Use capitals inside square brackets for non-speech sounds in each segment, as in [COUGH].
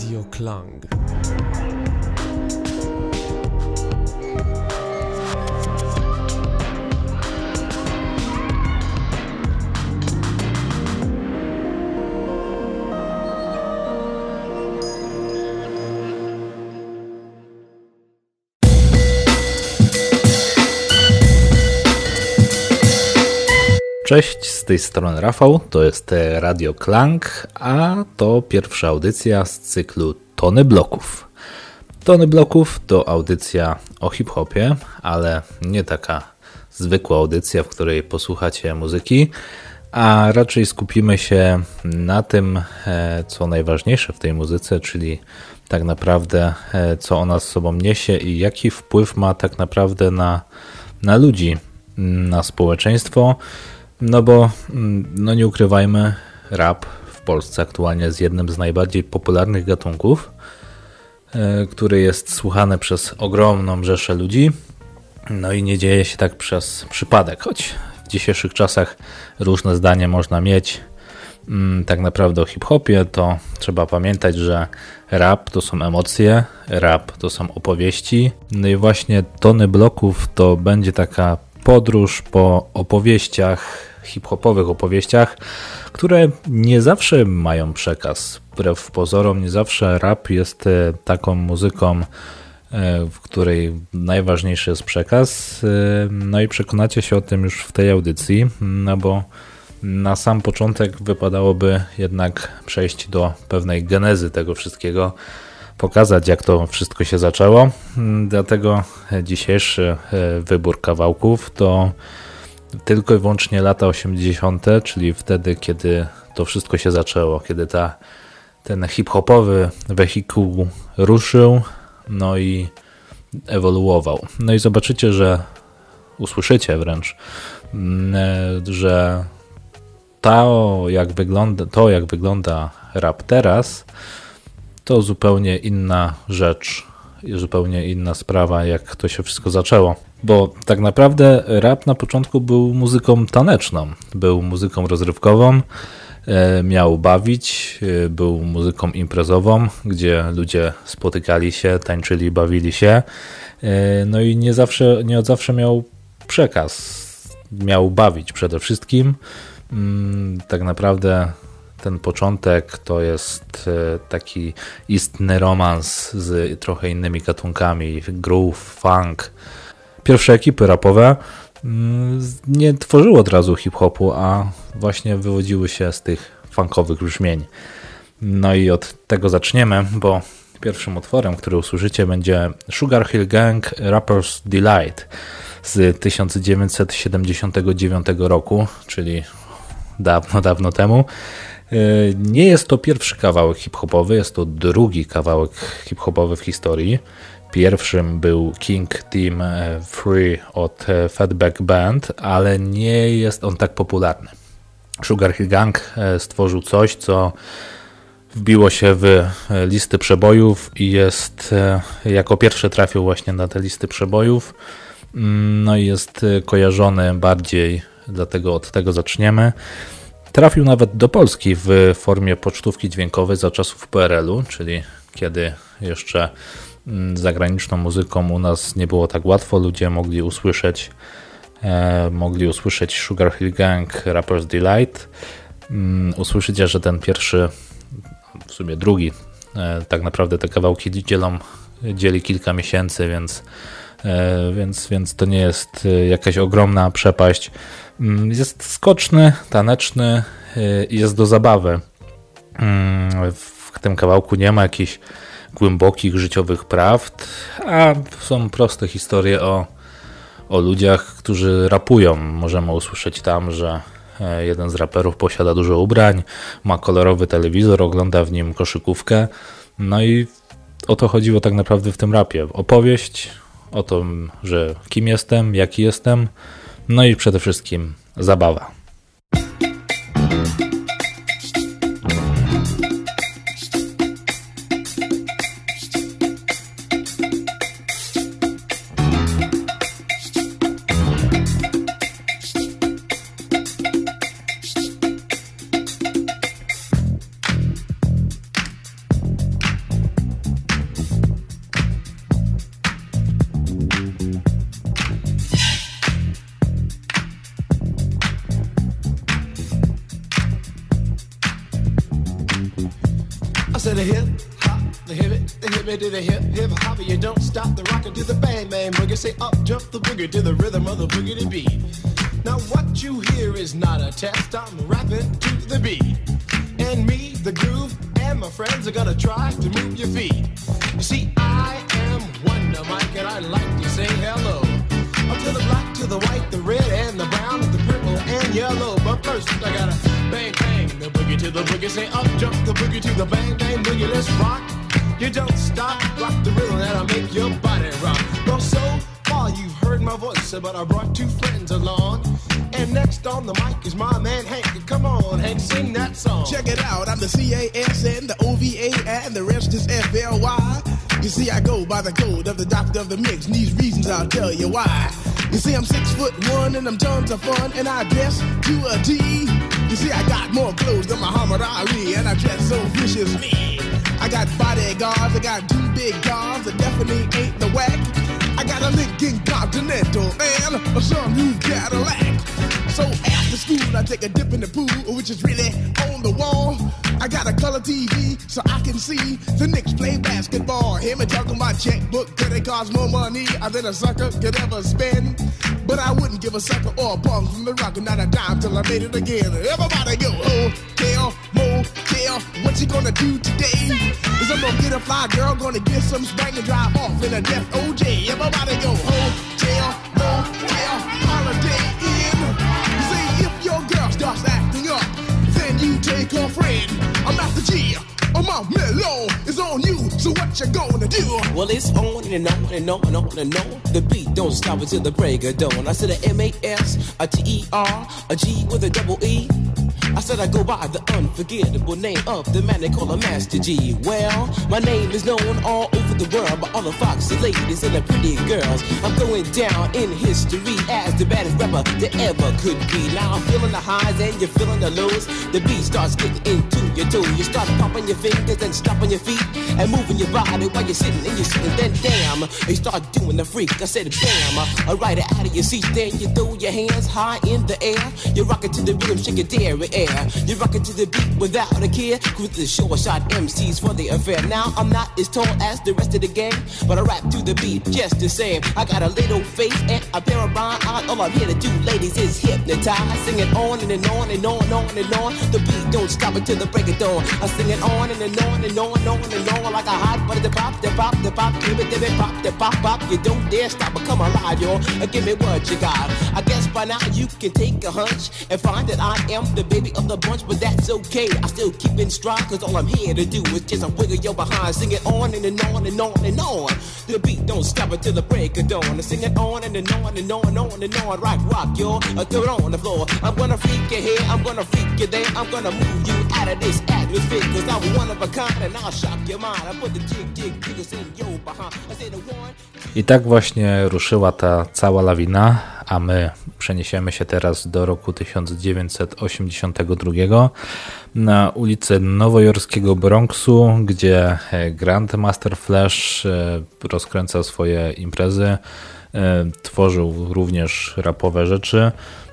Radio Klang. Cześć, z tej strony Rafał, to jest Radio Klang, a to pierwsza audycja z cyklu Tony Bloków. Tony Bloków to audycja o hip-hopie, ale nie taka zwykła audycja, w której posłuchacie muzyki, a raczej skupimy się na tym, e, co najważniejsze w tej muzyce, czyli tak naprawdę e, co ona z sobą niesie i jaki wpływ ma tak naprawdę na, na ludzi, na społeczeństwo no bo, mm, no nie ukrywajmy, rap w Polsce aktualnie jest jednym z najbardziej popularnych gatunków, e, który jest słuchany przez ogromną rzeszę ludzi. No i nie dzieje się tak przez przypadek, choć w dzisiejszych czasach różne zdanie można mieć. Mm, tak naprawdę o hip-hopie to trzeba pamiętać, że rap to są emocje, rap to są opowieści. No i właśnie tony bloków to będzie taka podróż po opowieściach hip-hopowych opowieściach, które nie zawsze mają przekaz. Wbrew pozorom, nie zawsze rap jest e, taką muzyką, e, w której najważniejszy jest przekaz. E, no i przekonacie się o tym już w tej audycji, no bo na sam początek wypadałoby jednak przejść do pewnej genezy tego wszystkiego, pokazać jak to wszystko się zaczęło. Dlatego dzisiejszy wybór kawałków to tylko i wyłącznie lata 80., czyli wtedy, kiedy to wszystko się zaczęło, kiedy ta, ten hip-hopowy wehikuł ruszył, no i ewoluował. No i zobaczycie, że usłyszycie wręcz, mm, że to jak wygląda, to jak wygląda rap teraz, to zupełnie inna rzecz, zupełnie inna sprawa, jak to się wszystko zaczęło. Bo tak naprawdę rap na początku był muzyką taneczną, był muzyką rozrywkową, e, miał bawić, e, był muzyką imprezową, gdzie ludzie spotykali się, tańczyli, bawili się. E, no i nie zawsze, nie od zawsze miał przekaz. Miał bawić przede wszystkim. Mm, tak naprawdę ten początek to jest taki istny romans z trochę innymi gatunkami, groove, funk, pierwsze ekipy rapowe mm, nie tworzyły od razu hip-hopu, a właśnie wywodziły się z tych funkowych brzmień. No i od tego zaczniemy, bo pierwszym utworem, który usłyszycie będzie Sugar Hill Gang Rapper's Delight z 1979 roku, czyli dawno, dawno temu. Y, nie jest to pierwszy kawałek hip-hopowy, jest to drugi kawałek hip-hopowy w historii. Pierwszym był King Team e, Free od e, Fatback Band, ale nie jest on tak popularny. Sugar Hill Gang e, stworzył coś, co wbiło się w listy przebojów i jest jako pierwszy trafił właśnie na te listy przebojów. Mm, no i jest kojarzony bardziej, dlatego od tego zaczniemy. Trafił nawet do Polski w formie pocztówki dźwiękowej za czasów PRL-u, czyli kiedy jeszcze Mm, zagraniczną muzyką u nas nie było tak łatwo. Ludzie mogli usłyszeć e, mogli usłyszeć Sugar Hill Gang, Rapper's Delight. Mm, usłyszeć, że ten pierwszy, w sumie drugi, e, tak naprawdę te kawałki dzielą, dzieli kilka miesięcy, więc, e, więc, więc to nie jest jakaś ogromna przepaść. Mm, jest skoczny, taneczny i jest do zabawy. W tym kawałku nie ma jakichś głębokich życiowych prawd, a są proste historie o, o ludziach, którzy rapują. Możemy usłyszeć tam, że e, jeden z raperów posiada dużo ubrań, ma kolorowy telewizor, ogląda w nim koszykówkę. No i o to chodziło tak naprawdę w tym rapie. Opowieść o tym, że kim jestem, jaki jestem, no i przede wszystkim zabawa. Friends are gonna try to move your feet. You see, I am Wonder Mike, and I like to say hello. Up to the black, to the white, the red, and the brown, the purple and yellow. But first, I gotta bang bang the boogie to the boogie. Say up jump the boogie to the bang bang boogie. Let's rock. You don't stop, rock the rhythm that'll make your body rock. Well, so far you've heard my voice, but I brought two friends along. And next on the mic is my man Hank. Come on, Hank, sing that song. Check it out, I'm the C-A-S-N, the O-V-A, and the rest is F-L-Y. You see, I go by the code of the doctor of the mix, and these reasons I'll tell you why. You see, I'm six foot one, and I'm tons of fun, and I dress to a T. You see, I got more clothes than Muhammad Ali, and I dress so viciously. I got bodyguards, I got two big guns I definitely ain't the whack. I got a Lincoln Continental and a some new Cadillac. So after school, I take a dip in the pool, which is really on the wall. I got a color TV so I can see the Knicks play basketball. Him and talking my checkbook, it cost more money than a sucker could ever spend? But I wouldn't give a sucker or a bum from the rock, not a dime till I made it again. Everybody go, oh, hotel, motel, what you gonna do today? Is I'm gonna get a fly girl, gonna get some spring and drive off in a death OJ. Everybody go, hotel, motel, holiday in. See if your girl starts acting up, then you take her friend. I'm not the G. Oh, I'm out mellow. It's on you. So what you gonna do? Well, it's on and on and on and on and on. The beat don't stop until the break of dawn. I said a M A S, a T E R, a G with a double E. I said I go by the unforgettable name of the man they call a Master G. Well, my name is known all over the world by all the foxy ladies and the pretty girls. I'm going down in history as the baddest rapper that ever could be. Now I'm feeling the highs and you're feeling the lows. The beat starts getting into your toe. You start popping your fingers and stomping your feet and moving your body while you're sitting and you're sitting. Then damn, you start doing the freak. I said bam, I ride it out of your seat. Then you throw your hands high in the air. You rock it to the rhythm, shake your dairy air. You rock it to the beat without a care. Cruise the short shot MCs for the affair. Now I'm not as tall as the rest of the gang, but I rap to the beat just the same. I got a little face and a pair of rhyme eyes. All I'm here to do, ladies, is hypnotize. Sing it on and, and on and on and on and on. The beat don't stop until the break of dawn. I sing it on and, and on and on and on and on like a hot butter. The pop, the pop, the pop, give it, give it, pop, the pop, pop. You don't dare stop or come alive, yo. Uh, give me what you got. I guess by now you can take a hunch and find that I am the baby of the bunch, but that's okay. I still keep in stride, cause all I'm here to do is just a wiggle your behind. Sing it on and, and on and on and on. The beat don't stop until the break of dawn. Sing it on and, and on and on and on and on. Rock, rock, yo. I throw it on the floor. I'm gonna freak you here, I'm gonna freak you there. I'm gonna move you out of this atmosphere, cause I'm I tak właśnie ruszyła ta cała lawina, a my przeniesiemy się teraz do roku 1982 na ulicę nowojorskiego Bronxu, gdzie Grandmaster Flash e, rozkręcał swoje imprezy, e, tworzył również rapowe rzeczy.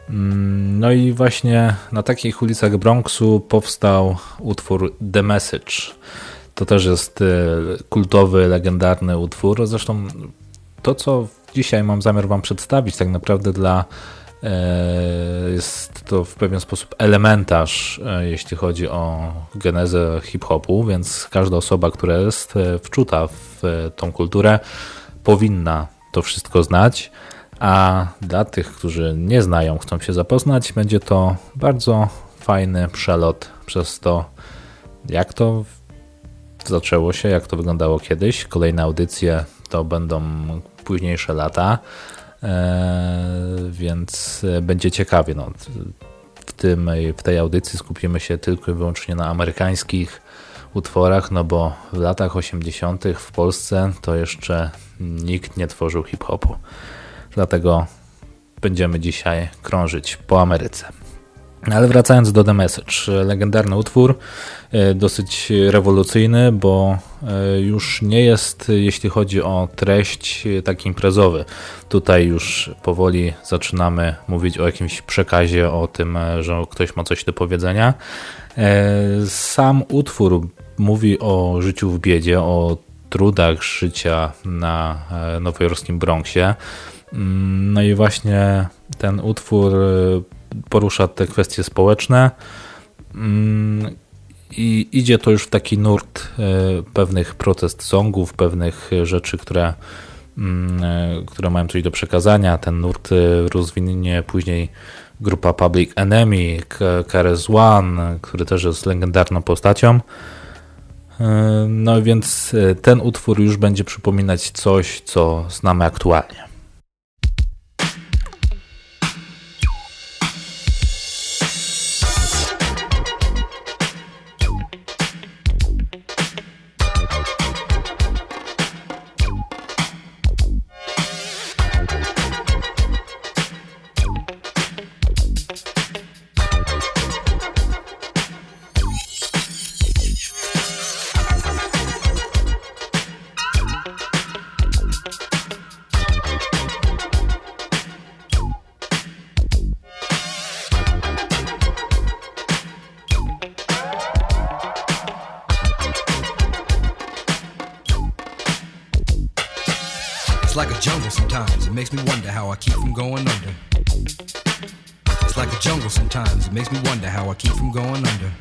Mm, No i właśnie na takich ulicach Bronxu powstał utwór The Message. To też jest e, kultowy, legendarny utwór. Zresztą to, co dzisiaj mam zamiar Wam przedstawić, tak naprawdę dla e, jest to w pewien sposób elementarz, e, jeśli chodzi o genezę hip-hopu, więc każda osoba, która jest e, wczuta w tą kulturę, powinna to wszystko znać. A dla tych, którzy nie znają, chcą się zapoznać, będzie to bardzo fajny przelot przez to, jak to zaczęło się, jak to wyglądało kiedyś. Kolejne audycje to będą późniejsze lata, e, więc będzie ciekawie. No, w, tym, w tej audycji skupimy się tylko i wyłącznie na amerykańskich utworach, no bo w latach 80. w Polsce to jeszcze nikt nie tworzył hip-hopu. Dlatego będziemy dzisiaj krążyć po Ameryce. Ale wracając do The Message, legendarny utwór, e, dosyć rewolucyjny, bo e, już nie jest, jeśli chodzi o treść, taki imprezowy. Tutaj już powoli zaczynamy mówić o jakimś przekazie, o tym, e, że ktoś ma coś do powiedzenia. Sam utwór mówi o życiu w biedzie, o trudach życia na nowojorskim Bronxie. Mm, no i właśnie ten utwór porusza te kwestie społeczne mm, i idzie to już w taki nurt e, pewnych protest songów, pewnych rzeczy, które, mm, e, które mają coś do przekazania. Ten nurt rozwinie później grupa Public Enemy, KRS One, który też jest legendarną postacią. No więc ten utwór już będzie przypominać coś, co znamy aktualnie. Makes me wonder how I keep from going under.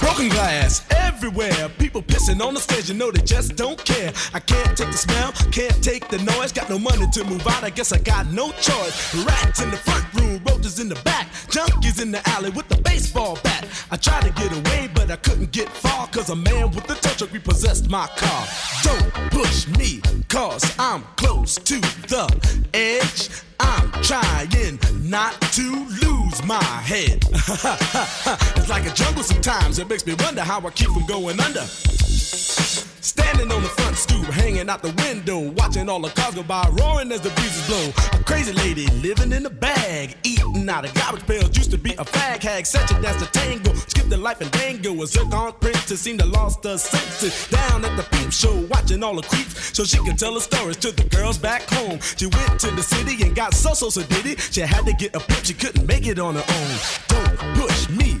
Broken glass everywhere. People pissing on the stage, you know they just don't care. I can't take the smell, can't take the noise. Got no money to move out, I guess I got no choice. Rats in the front room, roaches in the back, junkies in the alley with the baseball bat. I try to get away couldn't get far, cause a man with a tow truck repossessed my car. Don't push me, cause I'm close to the edge. I'm trying not to lose my head. [LAUGHS] it's like a jungle sometimes, it makes me wonder how I keep from going under. Standing on the front stoop, hanging out the window, watching all the cars go by, roaring as the breezes blow. A crazy lady living in a bag, eating out of garbage pails. Used to be a fag hag, such a dance to tango. Skipped the life and dango. A zircon princess seemed to lost her senses. Down at the peep show, watching all the creeps, so she could tell her stories to the girls back home. She went to the city and got so so so did it. She had to get a pimp, she couldn't make it on her own. Don't push me,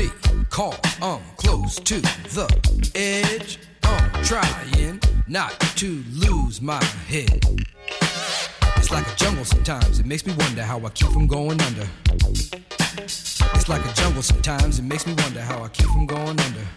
call, I'm close to the edge. I'm trying not to lose my head. It's like a jungle sometimes, it makes me wonder how I keep from going under. It's like a jungle sometimes, it makes me wonder how I keep from going under.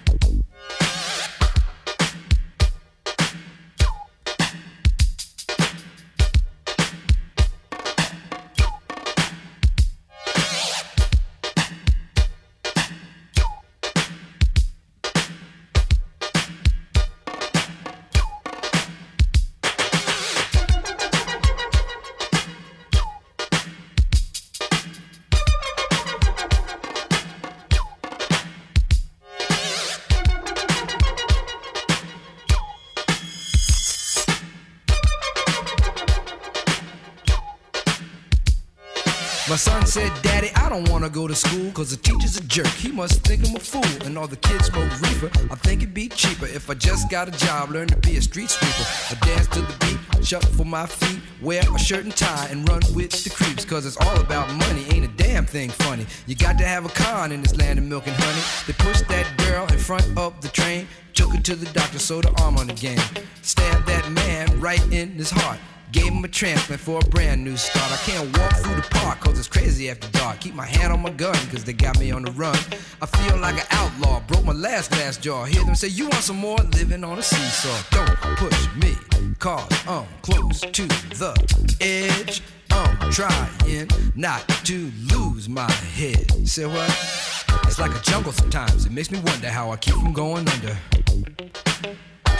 School, cause the teacher's a jerk. He must think I'm a fool. And all the kids smoke reefer. I think it'd be cheaper if I just got a job, learn to be a street sweeper. I dance to the beat, shuffle for my feet, wear a shirt and tie, and run with the creeps, cause it's all about money. Ain't a damn thing funny. You got to have a con in this land of milk and honey. They pushed that girl in front of the train, took her to the doctor, sewed her arm on the game. Stabbed that man right in his heart. Gave him a transplant for a brand new start. I can't walk through the park cause it's crazy after dark. Keep my hand on my gun cause they got me on the run. I feel like an outlaw, broke my last glass jaw. Hear them say, You want some more? Living on a seesaw. Don't push me cause I'm close to the edge. I'm trying not to lose my head. Say what? It's like a jungle sometimes. It makes me wonder how I keep from going under.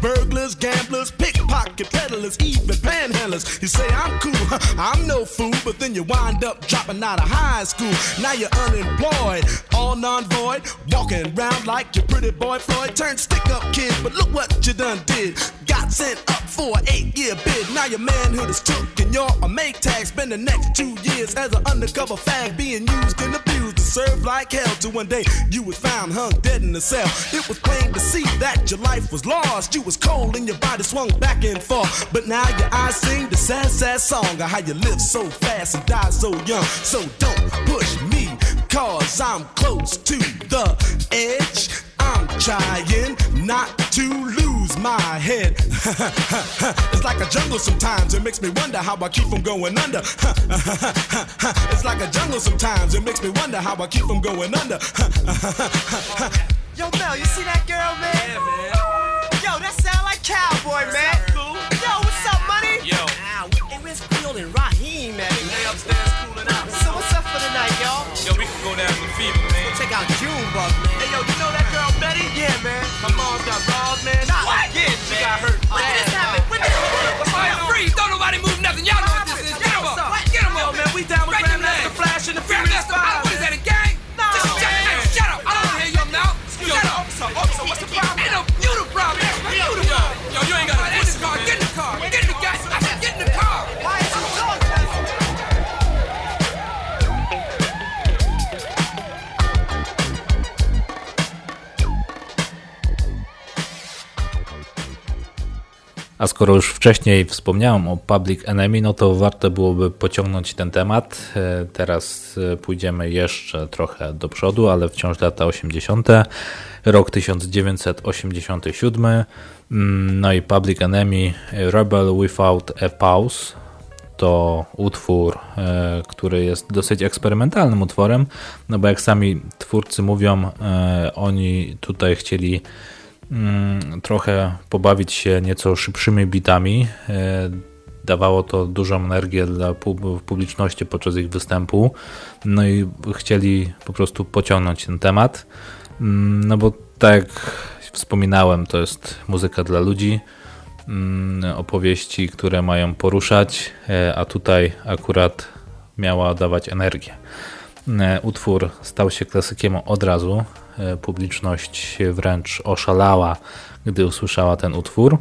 burglars, gamblers, pickpocket peddlers, even panhandlers. You say I'm cool, I'm no fool, but then you wind up dropping out of high school. Now you're unemployed, all non-void, walking around like your pretty boy Floyd. Turned stick-up kid, but look what you done did. Got sent up for an eight-year bid. Now your manhood is took, and you're a make tag. Spend the next two years as an undercover fag, being used in abused to serve like hell. Till one day you was found hung dead in a cell. It was plain to see that your life was lost. You was cold and your body swung back and forth. But now your eyes sing the sad, sad song of how you live so fast and die so young. So don't push me, cause I'm close to the edge. I'm trying not to lose my head. [LAUGHS] it's like a jungle sometimes, it makes me wonder how I keep from going under. [LAUGHS] it's like a jungle sometimes, it makes me wonder how I keep from going under. [LAUGHS] Yo, Mel, you see that girl, man? Yeah, man. Yo, that sound like cowboy, man. A skoro już wcześniej wspomniałem o Public Enemy, no to warto byłoby pociągnąć ten temat. E, Teraz e, pójdziemy jeszcze trochę do przodu, ale wciąż lata 80. Rok 1987. Mm, No i Public Enemy Rebel Without a Pause to utwór, e, który jest dosyć eksperymentalnym utworem, no bo jak sami twórcy mówią, e, oni tutaj chcieli trochę pobawić się nieco szybszymi bitami. E, Dawało to dużą energię dla pub- publiczności podczas ich występu. No i chcieli po prostu pociągnąć ten temat. Mm, No bo tak jak wspominałem, to jest muzyka dla ludzi. Mm, Opowieści, które mają poruszać, e, a tutaj akurat miała dawać energię. E, Utwór stał się klasykiem od razu. E, Publiczność wręcz oszalała, gdy usłyszała ten utwór.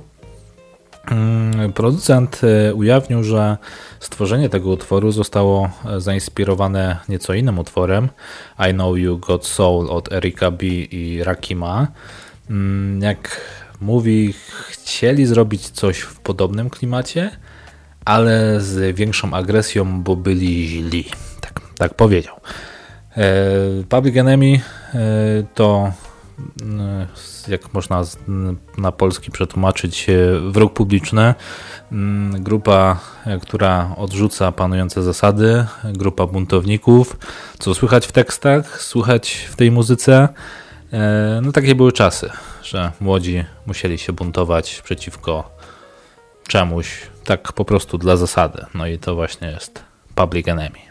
Mm, Producent e, ujawnił, że stworzenie tego utworu zostało zainspirowane nieco innym utworem I Know You Got Soul od Erika B i Rakima. Mm, Jak mówi, chcieli zrobić coś w podobnym klimacie, ale z większą agresją, bo byli źli tak powiedział. E, Public Enemy e, to, e, jak można na polski przetłumaczyć, wróg publiczny, mm, grupa, która odrzuca panujące zasady, grupa buntowników. Co słychać w tekstach, słychać w tej muzyce? No takie były czasy, że młodzi musieli się buntować przeciwko czemuś, tak po prostu dla zasady. No i to właśnie jest Public Enemy.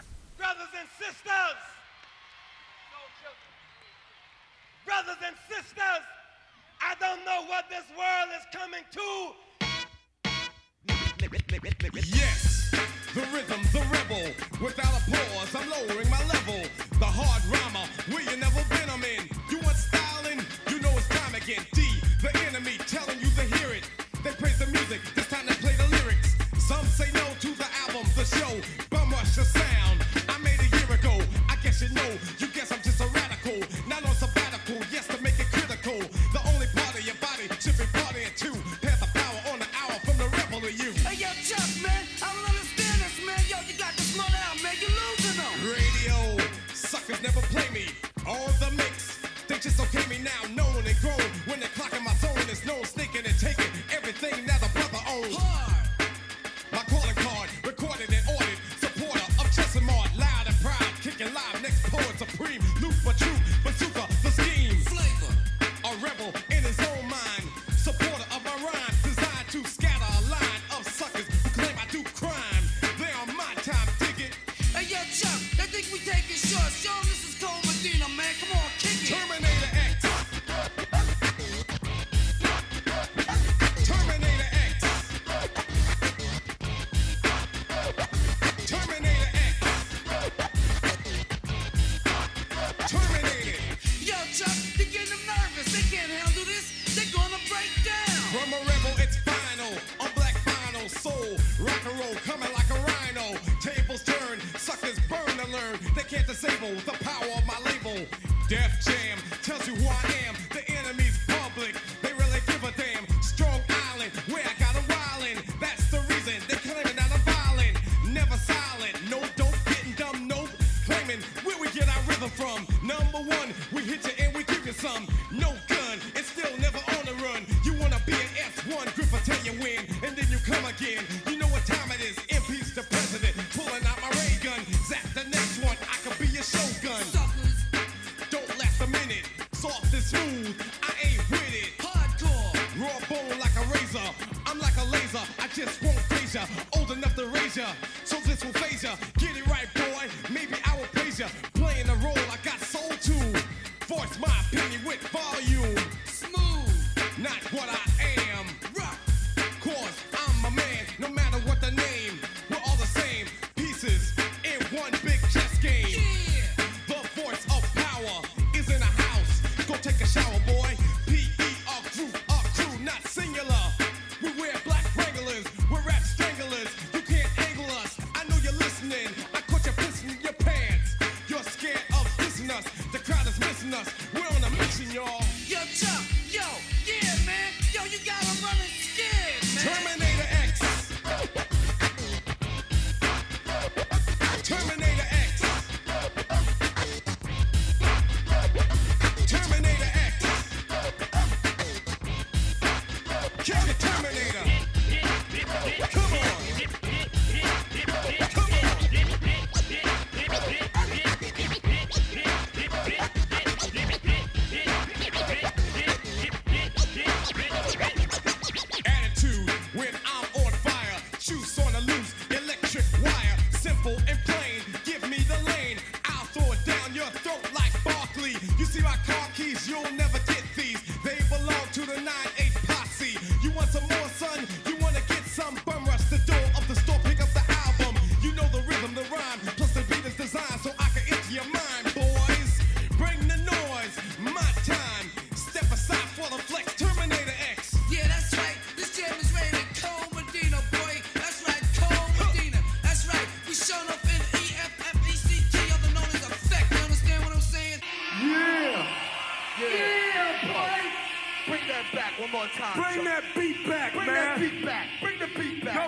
Yes, the rhythm's the rebel. Without a pause, I'm lowering my level.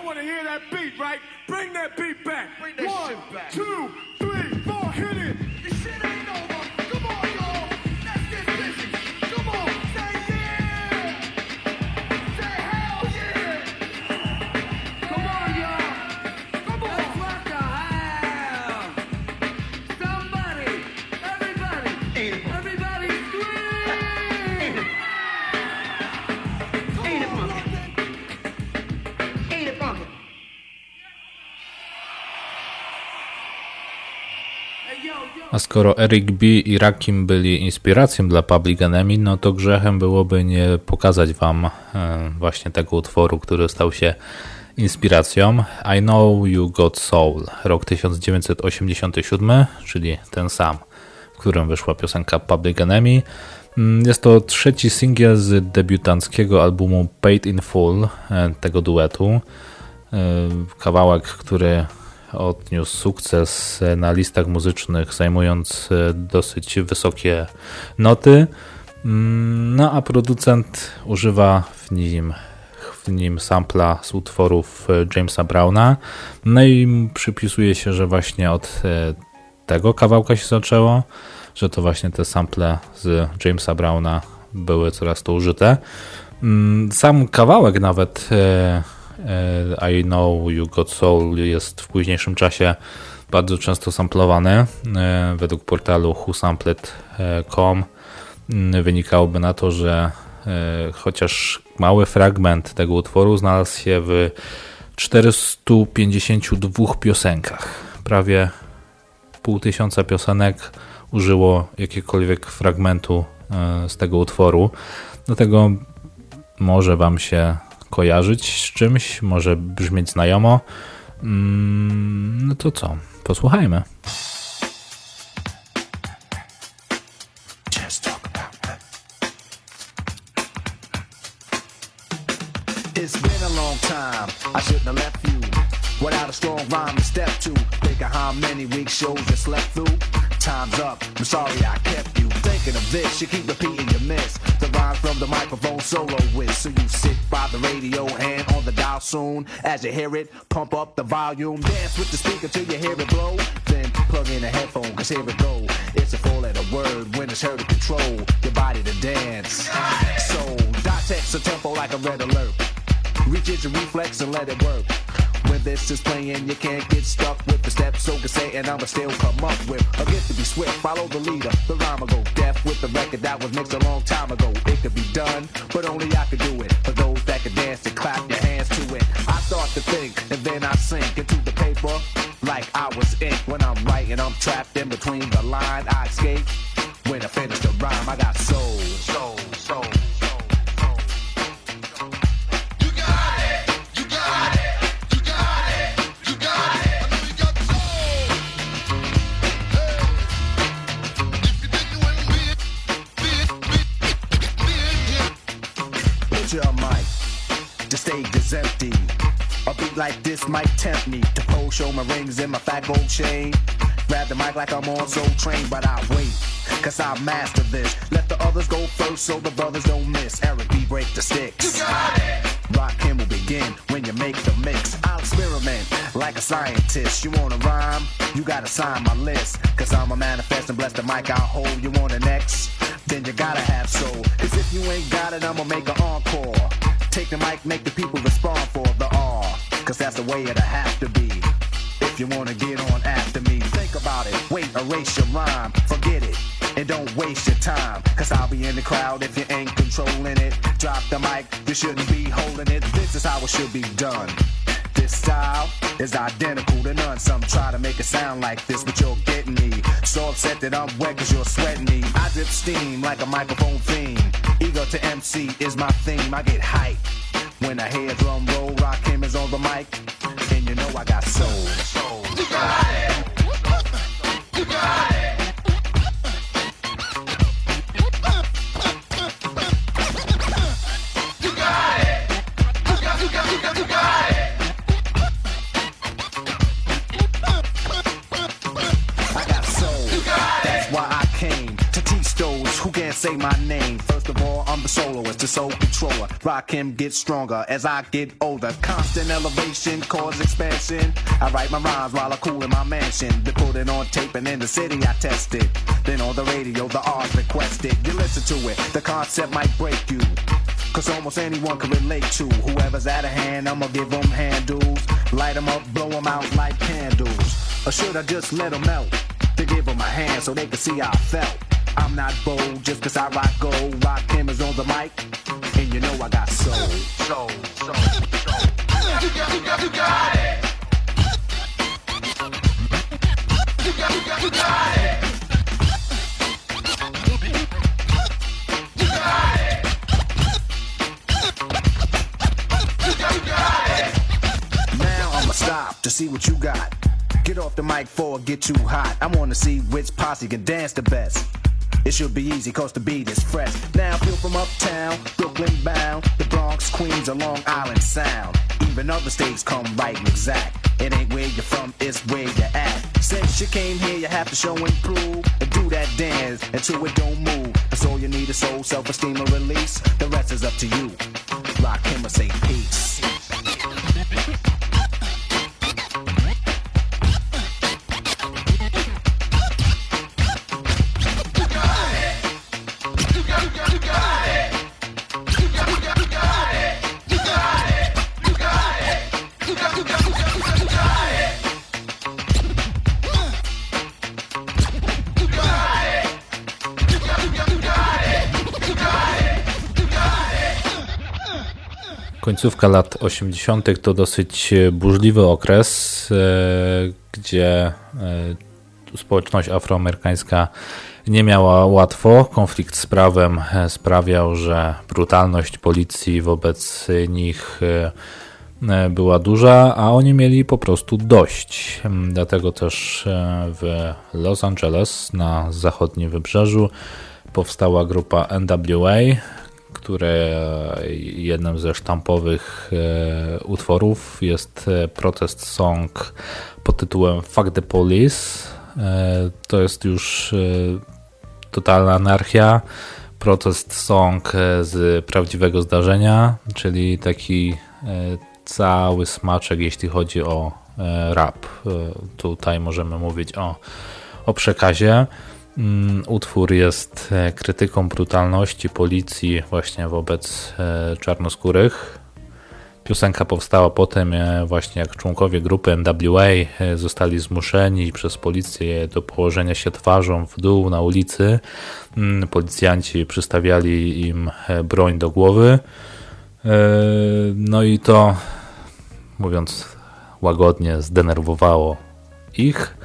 I want to hear that beat, right? Bring that beat back. Bring that One, shit back. two, three, four, hit it. This shit ain't over. Skoro Eric B. i Rakim byli inspiracją dla Public Enemy, no to grzechem byłoby nie pokazać wam e, właśnie tego utworu, który stał się inspiracją. I Know You Got Soul, rok 1987, czyli ten sam, w którym wyszła piosenka Public Enemy. Mm, jest to trzeci singiel z debiutanckiego albumu Paid in Full e, tego duetu. E, kawałek, który odniósł sukces na listach muzycznych, zajmując e, dosyć wysokie noty. Mm, no a producent używa w nim, w nim sampla z utworów Jamesa Browna. No i przypisuje się, że właśnie od tego kawałka się zaczęło że to właśnie te sample z Jamesa Browna były coraz to użyte. Mm, sam kawałek nawet e, e, I Know You Got Soul jest w późniejszym czasie bardzo często samplowany. E, według portalu whosampled.com mm, wynikałoby na to, że chociaż mały fragment tego utworu znalazł się w 452 piosenkach. Prawie pół tysiąca piosenek użyło jakiegokolwiek fragmentu e, z tego utworu. Dlatego może Wam się kojarzyć z czymś, może brzmieć znajomo. Mm, no to co? Posłuchajmy. It's been a long time. I shouldn't have left you without a strong rhyme to step to. Think of how many shows slept through. Time's up. I'm sorry I kept you thinking of this. You keep repeating your miss. The rhyme from the microphone solo with. So you sit by the radio and on the dial soon. As you hear it, pump up the volume. Dance with the speaker till you hear it blow. Then plug in a headphone, cause here it go. It's a four letter word when it's heard to control your body to dance. So, text a tempo like a red alert. Reach your reflex and let it work. When this is playing, you can't get stuck with the steps. So can say, and I'ma still come up with a gift to be swift. Follow the leader, the rhyme go deaf with the record that was mixed a long time ago. It could be done, but only I could do it. For those that can dance and clap your hands to it. I start to think, and then I sink into the paper like I was ink. When I'm writing, I'm trapped in between the line. I escape when I finish the rhyme. I got soul, soul, soul. Is empty. A beat like this might tempt me to pose, show my rings and my fat gold chain. Grab the mic like I'm on Soul Train, but I wait, cause I master this. Let the others go first so the brothers don't miss. Eric B. break the sticks. You got it! Rock him will begin when you make the mix. I'll experiment like a scientist. You wanna rhyme? You gotta sign my list. Cause I'm a manifest and bless the mic I'll hold. You want an X? Then you gotta have soul. Cause if you ain't got it, I'ma make an encore. Take the mic, make the people respond for the R. Cause that's the way it'll have to be. If you wanna get on after me, think about it. Wait, erase your rhyme, forget it. And don't waste your time, cause I'll be in the crowd if you ain't controlling it. Drop the mic, you shouldn't be holding it. This is how it should be done. This style is identical to none. Some try to make it sound like this, but you're getting me. So upset that I'm wet cause you're sweating me. I drip steam like a microphone theme. Ego to MC is my theme. I get hype when I hear drum roll. Rock him is on the mic, and you know I got soul. soul. Say my name. First of all, I'm the soloist, the soul controller. Rock him, get stronger as I get older. Constant elevation, cause expansion. I write my rhymes while I cool in my mansion. They put it on tape and in the city I test it. Then on the radio, the art requested. You listen to it, the concept might break you. Cause almost anyone can relate to whoever's out of hand. I'ma give them handles, light them up, blow them out like candles. Or should I just let them melt? To give them a hand so they can see how I felt. I'm not bold just cause I rock gold. Rock cameras on the mic, and you know I got soul. So, so. You got, it. You got, it. You got it. You got, you got it. Now I'ma stop to see what you got. Get off the mic for get too hot. I wanna see which posse can dance the best. It should be easy cause the beat is fresh. Now feel from uptown, Brooklyn bound, the Bronx, Queens, or Long Island Sound. Even other states come right and exact. It ain't where you're from, it's where you're at. Since you came here, you have to show and prove and do that dance until it don't move. That's all you need is soul, self-esteem, or release. The rest is up to you. Lock him or say peace. Końcówka lat 80. to dosyć burzliwy okres, e, gdzie e, społeczność afroamerykańska nie miała łatwo. Konflikt z prawem e, sprawiał, że brutalność policji wobec nich była duża, a oni mieli po prostu dość. Dlatego też w Los Angeles na zachodnim wybrzeżu powstała grupa NWA, które jednym ze sztampowych e, utworów jest e, protest song pod tytułem Fuck the Police. E, to jest już totalna anarchia. Protest song z prawdziwego zdarzenia, czyli taki cały smaczek, jeśli chodzi o rap. Tutaj możemy mówić o, o przekazie. Mm, utwór jest e, krytyką brutalności policji właśnie wobec e, czarnoskórych. Piosenka powstała potem e, właśnie jak członkowie grupy NWA zostali zmuszeni przez policję do położenia się twarzą w dół na ulicy. Mm, policjanci przystawiali im broń do głowy. No i to, mówiąc łagodnie, zdenerwowało ich.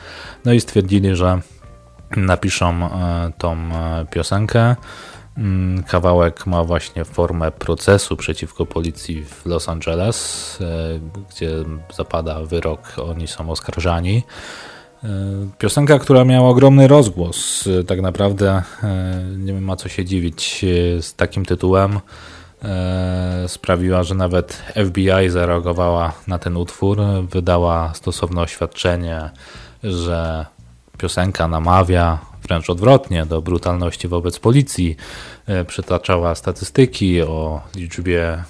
No i stwierdzili, że napiszą e, tą e, piosenkę. Mm, kawałek ma właśnie formę procesu przeciwko policji w Los Angeles, e, gdzie zapada wyrok, oni są oskarżani. Piosenka, która miała ogromny rozgłos, tak naprawdę nie ma co się dziwić z takim tytułem. Sprawiła, że nawet FBI zareagowała na ten utwór, wydała stosowne oświadczenie, że piosenka namawia wręcz odwrotnie do brutalności wobec policji. E, przytaczała statystyki o liczbie e,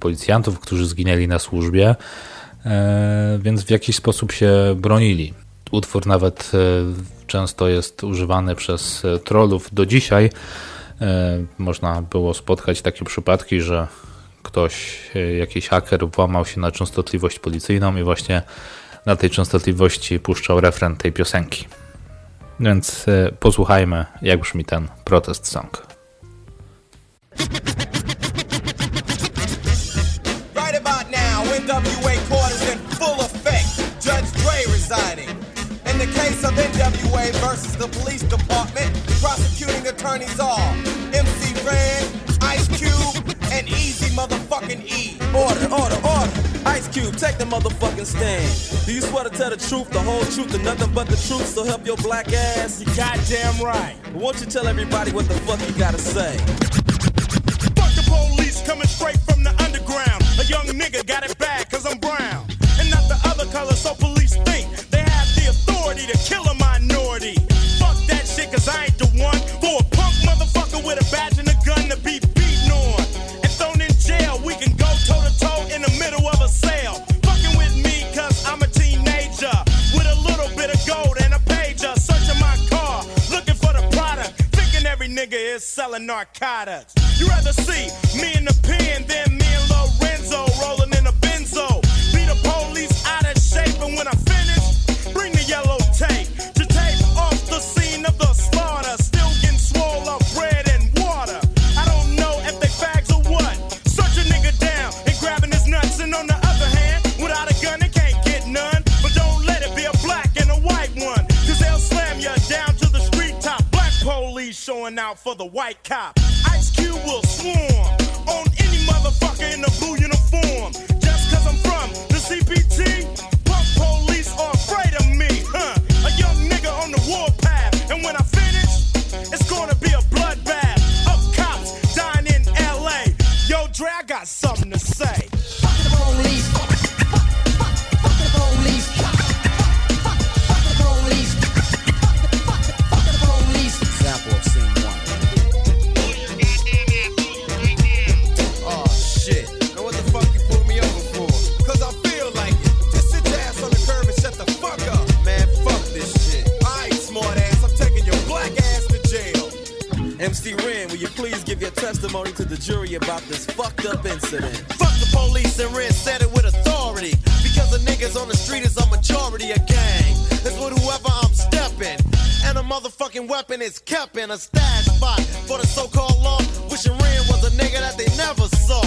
policjantów, którzy zginęli na służbie, e, więc w jakiś sposób się bronili. Utwór nawet często jest używany przez trollów do dzisiaj. Można było spotkać takie przypadki, że ktoś, jakiś haker włamał się na częstotliwość policyjną i właśnie na tej częstotliwości puszczał refren tej piosenki. Więc e, posłuchajmy, jak brzmi ten protest song. Right about now, NWA quarters in full effect. Judge Dre residing. In the case of NWA versus the police department, prosecuting attorneys are MC Ren, Ice Cube, and Easy motherfucking E. Order, order, order. Ice Cube, take the motherfucking stand. Do you swear to tell the truth, the whole truth, and nothing but the truth, so help your black ass? You goddamn right. Won't you tell everybody what the fuck you gotta say? Fuck the police coming straight from the underground. A young nigga got it bad cause I'm brown. And not the other color, so police think they have the authority to kill a selling narcotics. You rather see me in the pen than the white cop. Testimony to the jury about this fucked up incident? Fuck the police and Ren said it with authority. Because the niggas on the street is a majority of gang. It's with whoever I'm stepping. And a motherfucking weapon is kept in a stash spot for the so-called law. Wishing Ren was a nigga that they never saw.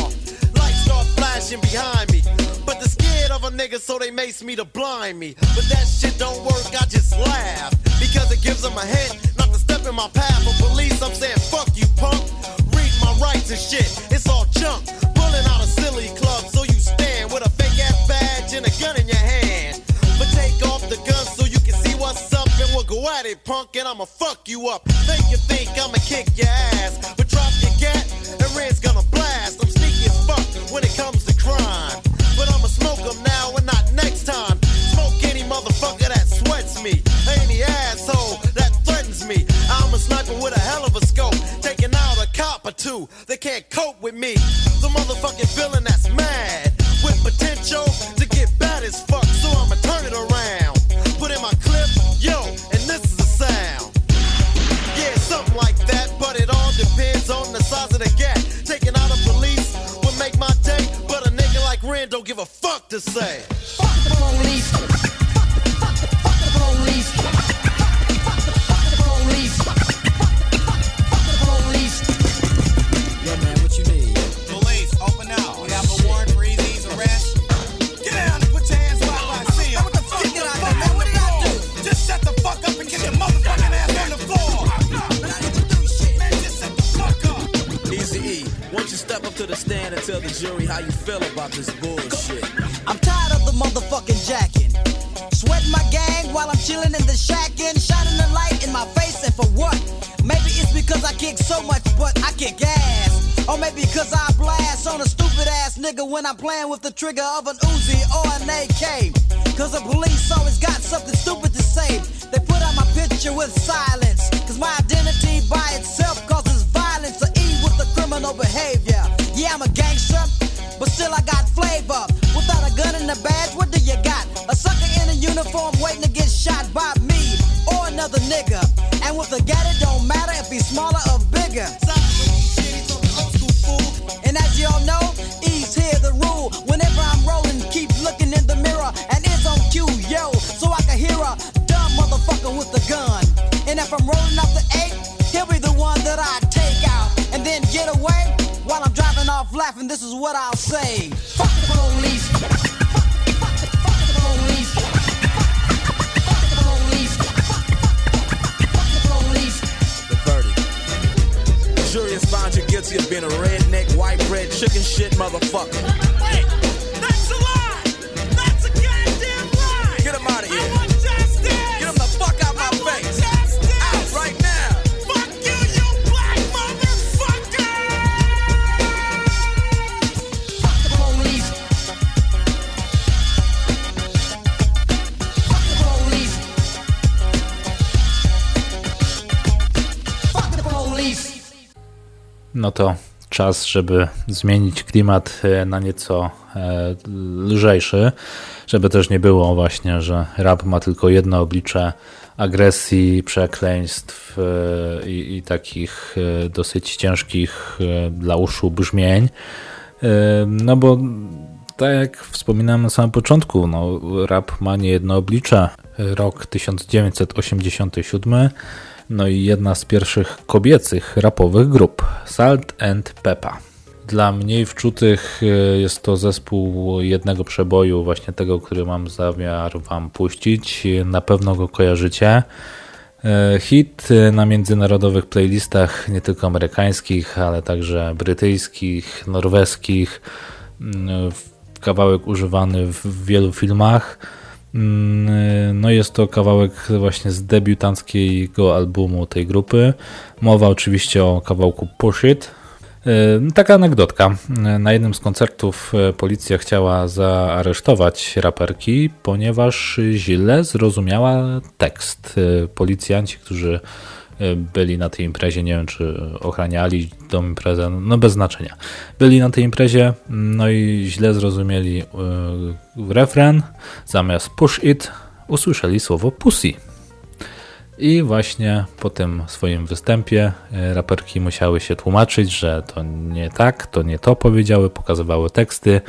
Lights start flashing behind me. But they're scared of a nigga, so they mace me to blind me. But that shit don't work, I just laugh. Because it gives them a hint not to step in my path. For police, I'm saying, fuck you, punk. Rights and shit, it's all junk. Pulling out a silly club, so you stand with a fake ass badge and a gun in your hand. But take off the gun so you can see what's up, and we'll go at it, punk, and I'ma fuck you up. Make you think I'ma kick your ass, but drop your gat, and Red's gonna blast. I'm sneaky as fuck when it comes to crime. But I'ma smoke 'em now and not next time. Smoke any motherfucker that sweats me, any asshole that threatens me. I'm a sniper with a hell of a scope, taking cop or two. They can't cope with me. The motherfucking villain that's mad with potential to get bad as fuck. So I'ma turn it around. Put in my clip, yo, and this is the sound. Yeah, something like that, but it all depends on the size of the gap. Taking out a police would make my day, but a nigga like Ren don't give a fuck to say. Fuck the police. Fuck the police. Fuck the step up to the stand and tell the jury how you feel about this bullshit? I'm tired of the motherfucking jacking. Sweating my gang while I'm chilling in the shack and shining the light in my face and for what? Maybe it's because I kick so much, but I kick ass. Or maybe because I blast on a stupid ass nigga when I'm playing with the trigger of an Uzi or an AK. Cause the police always got something stupid to say. They put out my picture with silence. Cause my identity by itself causes violence or E with the criminal behavior. Yeah, I'm a gangster, but still I got flavor. Without a gun and a badge, what do you got? A sucker in a uniform waiting to get shot by me or another nigga. And with a gat, it don't matter if he's smaller or bigger. And as y'all know, E's here the rule. Whenever I'm rolling, keep looking in the mirror and it's on cue, yo, so I can hear a dumb motherfucker with the gun. And if I'm rolling up laughing. This is what I'll say. Fuck the police. Fuck the police. Fuck the police. Fuck the police. The verdict. The jury has found you guilty of being a redneck, white bread, chicken shit motherfucker. Wait, that's a lie. That's a goddamn lie. Get him out of I here. No to czas, żeby zmienić klimat e, na nieco e, lżejszy, żeby też nie było właśnie, że rap ma tylko jedno oblicze agresji, przekleństw e, i, i takich dosyć ciężkich dla uszu brzmień. No bo tak jak wspominałem na samym początku, no, rap ma nie jedno oblicze. Rok 1987, no i jedna z pierwszych kobiecych rapowych grup, Salt and Peppa. Dla mniej wczutych e, jest to zespół jednego przeboju, właśnie tego, który mam zamiar Wam puścić. Na pewno go kojarzycie. E, Hit e, na międzynarodowych playlistach, nie tylko amerykańskich, ale także brytyjskich, norweskich. Kawałek używany w wielu filmach. Mm, No jest to kawałek właśnie z debiutanckiego albumu tej grupy. Mowa oczywiście o kawałku Push It. E, Taka anegdotka. E, Na jednym z koncertów policja chciała zaaresztować raperki, ponieważ źle zrozumiała tekst. Policjanci, którzy byli na tej imprezie, nie wiem czy ochraniali tą imprezę, no bez znaczenia. Byli na tej imprezie, no i źle zrozumieli e, refren, zamiast push it usłyszeli słowo pussy. I właśnie po tym swoim występie e, raperki musiały się tłumaczyć, że to nie tak, to nie to powiedziały, pokazywały teksty.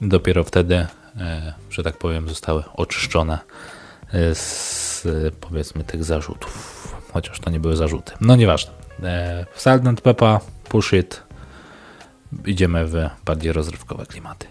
Dopiero wtedy, e, że tak powiem, zostały oczyszczone z powiedzmy tych zarzutów. Chociaż to nie były zarzuty. No nieważne. E, Salt and Peppa, Push It. Idziemy w bardziej rozrywkowe klimaty.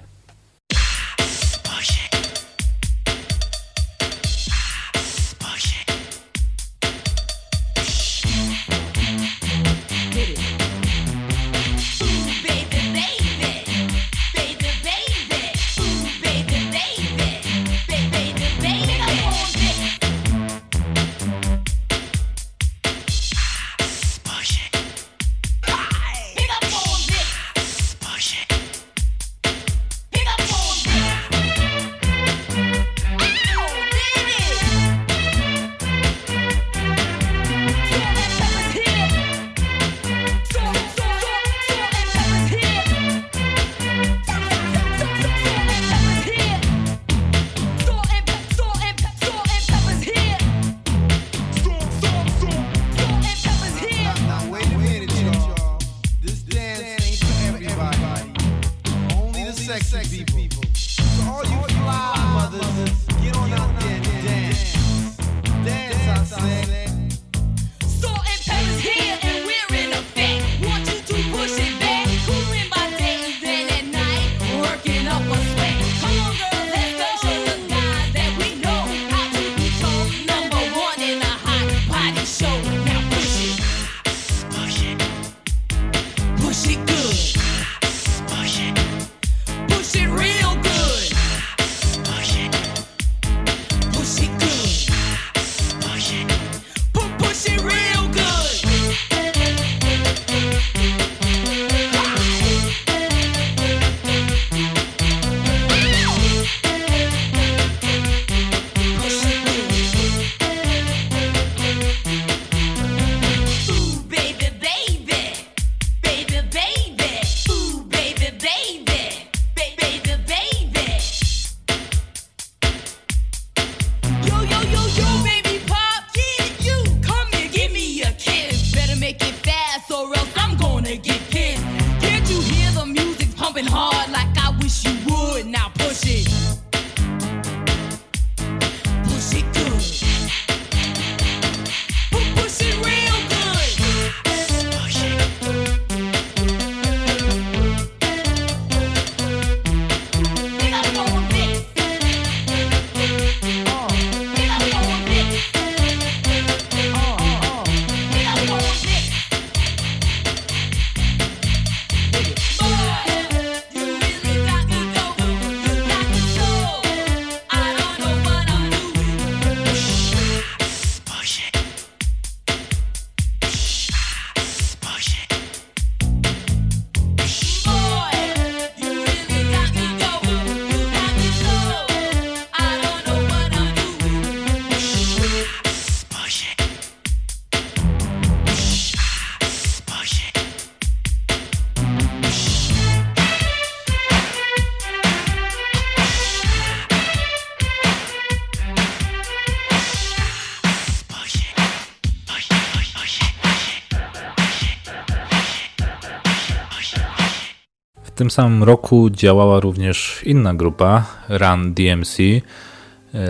Tym samym roku działała również inna grupa, Run DMC. E,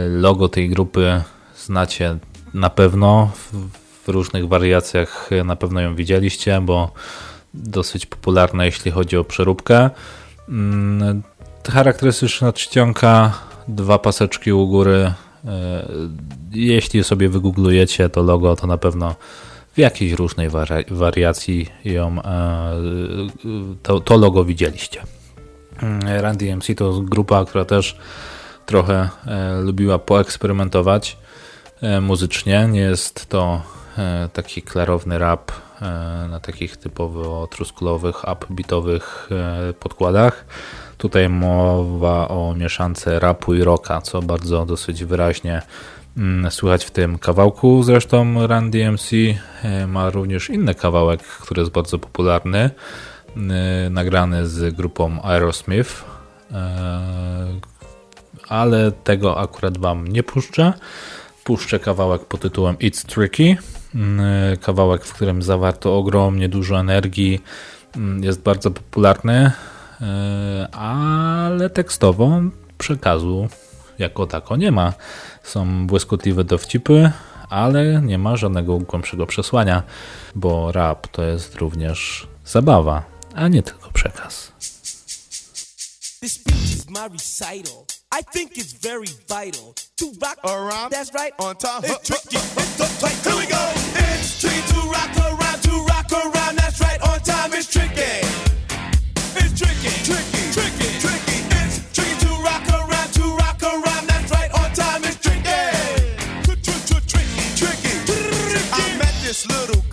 Logo tej grupy znacie na pewno, w- różnych wariacjach na pewno ją widzieliście, bo dosyć popularna jeśli chodzi o przeróbkę. Mm, Charakterystyczna czcionka, dwa paseczki u góry. E, Jeśli sobie wygooglujecie to logo, to na pewno w jakiejś różnej wari- wariacji ją, e, to, to logo widzieliście. Mm, Run DMC to grupa, która też trochę e, lubiła poeksperymentować e, muzycznie. Nie jest to taki klarowny rap na takich typowo truskulowych, upbeatowych podkładach. Tutaj mowa o mieszance rapu i rocka, co bardzo dosyć wyraźnie słychać w tym kawałku. Zresztą Run DMC e, ma również inny kawałek, który jest bardzo popularny, e, nagrany z grupą Aerosmith, e, ale tego akurat Wam nie puszczę. Puszczę kawałek pod tytułem It's Tricky. Mm, Kawałek, w którym zawarto ogromnie dużo energii, mm, jest bardzo popularny, ale tekstowo przekazu jako tako nie ma. Są błyskotliwe dowcipy, ale nie ma żadnego głębszego przesłania, bo rap to jest również zabawa, a nie tylko przekaz. This speech is my recital. I think it's very vital to rock around. That's right. On time. It's tricky. It's right. Here we go. It's tricky to rock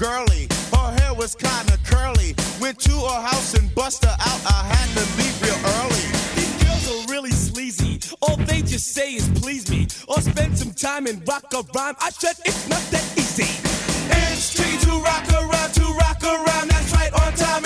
girlie. Her hair was kinda curly. Went to her house and bust her out. I had to leave real early. These girls are really sleazy. All they just say is please me or spend some time and rock a rhyme. I said it's not that easy. It's tricky to rock around, to rock around. That's right, on time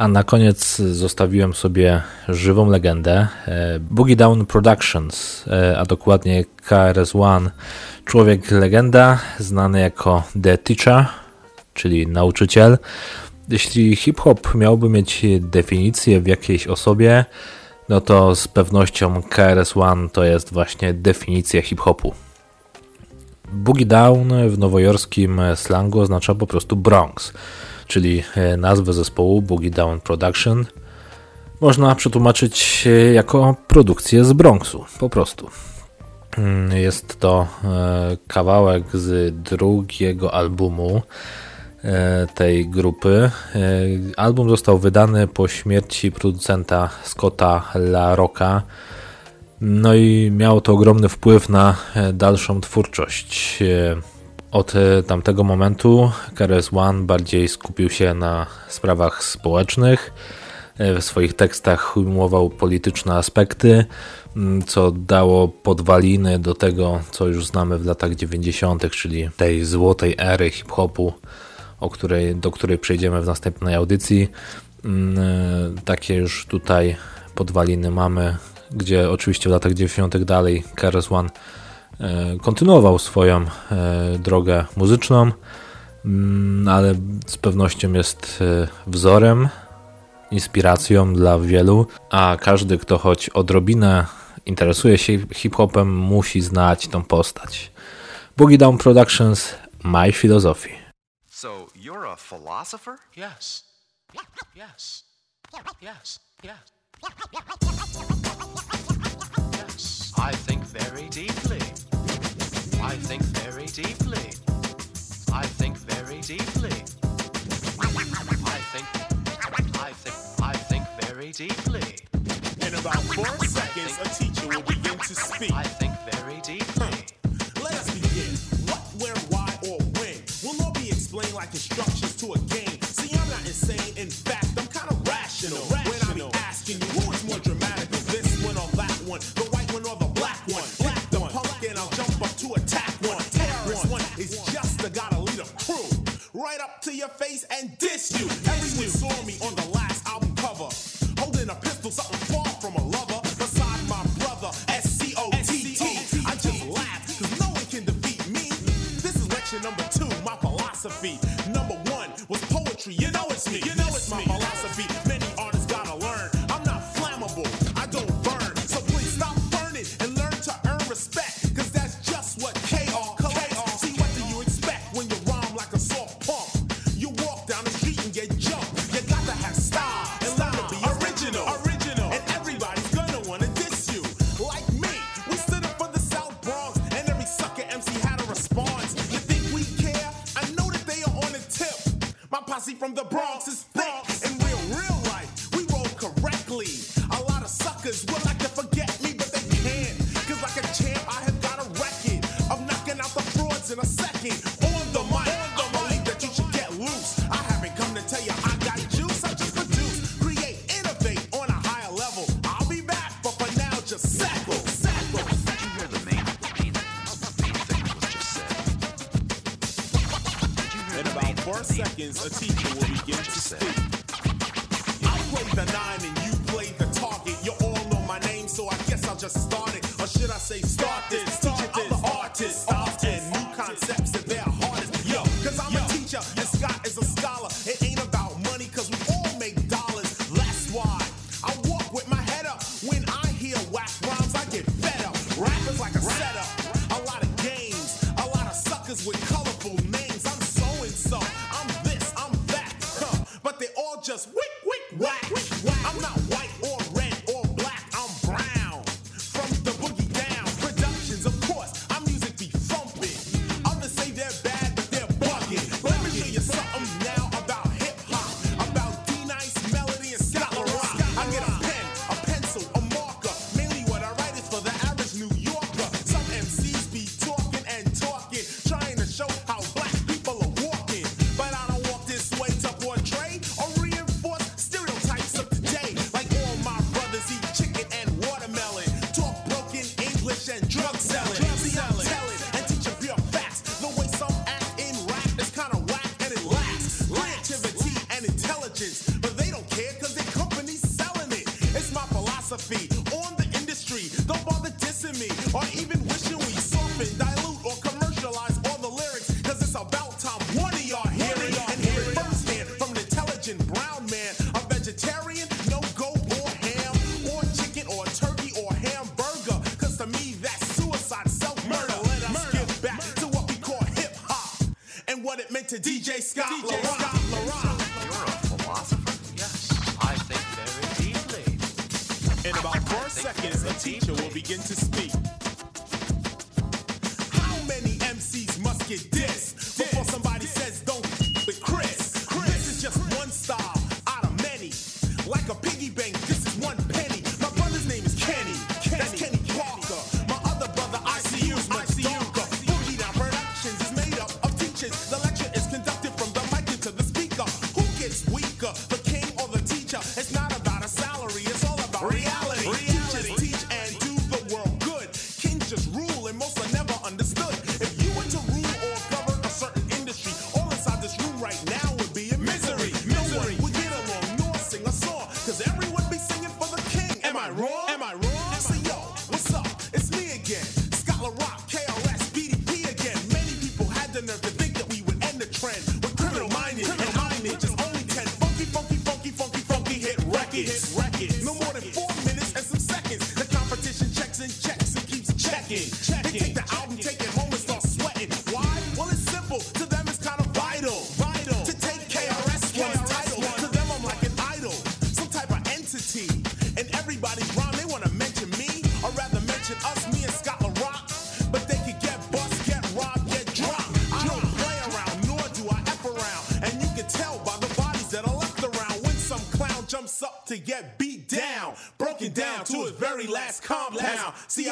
A na koniec zostawiłem sobie żywą legendę e, Boogie Down Productions, e, a dokładnie KRS-One. Człowiek legenda, znany jako The Teacher, czyli nauczyciel. Jeśli hip-hop miałby mieć definicję w jakiejś osobie, no to z pewnością KRS-One to jest właśnie definicja hip-hopu. Boogie Down w nowojorskim slangu oznacza po prostu Bronx, czyli e, nazwę zespołu Boogie Down Production. Można przetłumaczyć e, jako produkcję z Bronxu, po prostu. Mm, Jest to e, kawałek z drugiego albumu tej grupy. Album został wydany po śmierci producenta Scotta La Rocka. No i miało to ogromny wpływ na dalszą twórczość. Od e, tamtego momentu Keres One bardziej skupił się na sprawach społecznych. E, w swoich tekstach ujmował polityczne aspekty, co dało podwaliny do tego, co już znamy w latach 90., czyli tej złotej ery hip-hopu, której, do której przejdziemy w następnej audycji. E, takie już tutaj podwaliny mamy, gdzie oczywiście w latach 90. dalej Keres One E, kontynuował swoją e, drogę muzyczną, mm, ale z pewnością jest e, wzorem, inspiracją dla wielu, a każdy, kto choć odrobinę interesuje się hip-hopem, musi znać tą postać. Boogie Down Productions, My Philosophy. So you're a philosopher? Yes. Yes. Yes. Yes. Yes. I think very deeply. I think very deeply. I think very deeply. I think, I think, I think very deeply. In about four seconds, think, a teacher will begin to speak. I think very deeply. Let us begin. What, where, why, or when will all be explained like instructions to a game. See, I'm not insane. In fact, I'm kind of rational. right up to your face and diss you. the mic. I'm that you should get loose. I haven't come to tell you I got juice. I just produce, create, innovate on a higher level. I'll be back, but for now, just sackle, sackle. Did you hear the main, main, said? In about four seconds, a teacher will begin to speak. I play the nine and you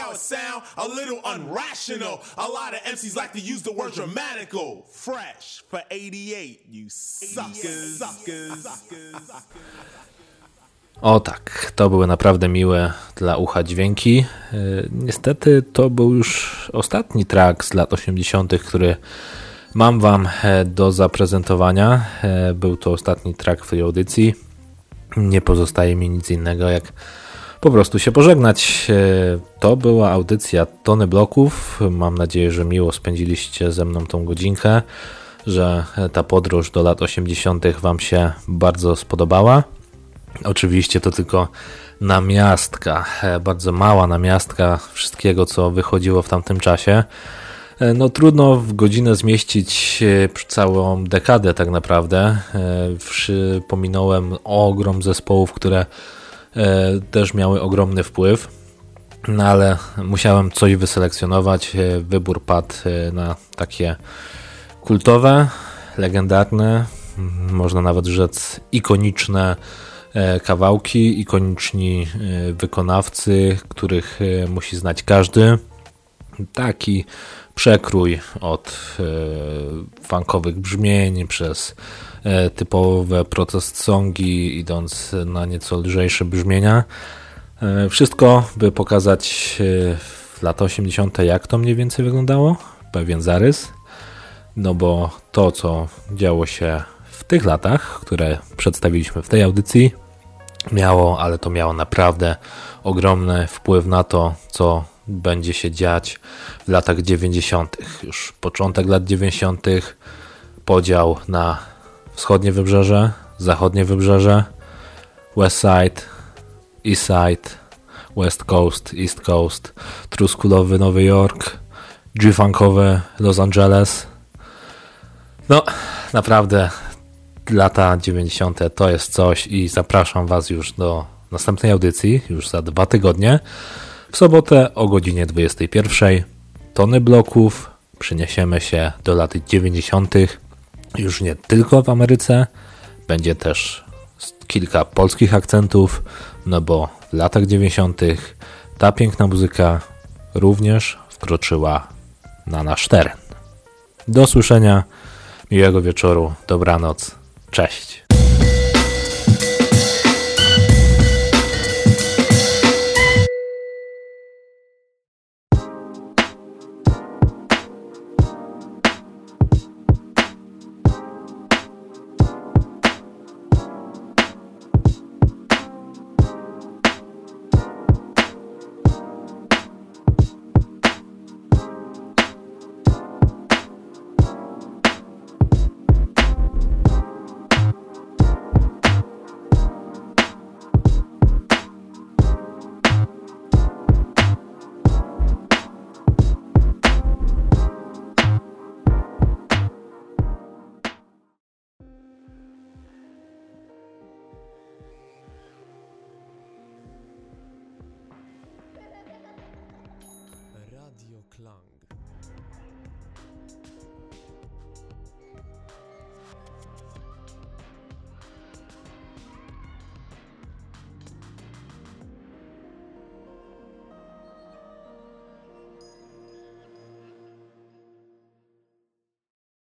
how it sound? A little unrational. A lot of MCs like to use the word dramatical. Fresh for 88, you suckers. suckers. O tak, to były naprawdę miłe dla ucha dźwięki. E, Niestety to był już ostatni track z lat 80., który mam Wam e, do zaprezentowania. E, Był to ostatni track w tej audycji. Nie pozostaje mi nic innego jak po prostu się pożegnać. E, To była audycja Tony Bloków. Mam nadzieję, że miło spędziliście ze mną tą godzinkę, że ta podróż do lat 80. Wam się bardzo spodobała. Oczywiście to tylko namiastka, e, bardzo mała namiastka wszystkiego, co wychodziło w tamtym czasie. E, No trudno w godzinę zmieścić całą dekadę tak naprawdę. Przypominałem ogrom zespołów, które też miały ogromny wpływ. No ale musiałem coś wyselekcjonować. E, Wybór padł e, na takie kultowe, legendarne, można nawet rzec ikoniczne e, kawałki, ikoniczni e, wykonawcy, których e, musi znać każdy. Taki przekrój od e, funkowych brzmień przez e, typowe protest songi, idąc na nieco lżejsze brzmienia. E, Wszystko, by pokazać e, w lata 80. jak to mniej więcej wyglądało, pewien zarys. No bo to, co działo się w tych latach, które przedstawiliśmy w tej audycji, miało, ale to miało naprawdę ogromny wpływ na to, co będzie się dziać w latach 90. Już początek lat 90., podział na wschodnie wybrzeże, zachodnie wybrzeże, West Side, East Side, West Coast, East Coast, truskulowy Nowy Jork, G-funkowy Los Angeles. No, naprawdę lata 90. to jest coś i zapraszam Was już do następnej audycji, już za dwa tygodnie. W sobotę o godzinie 21. Tony bloków. Przyniesiemy się do lat 90. Już nie tylko w Ameryce. Będzie też kilka polskich akcentów, no bo w latach 90. ta piękna muzyka również wkroczyła na nasz teren. Do usłyszenia, miłego wieczoru, dobranoc, cześć.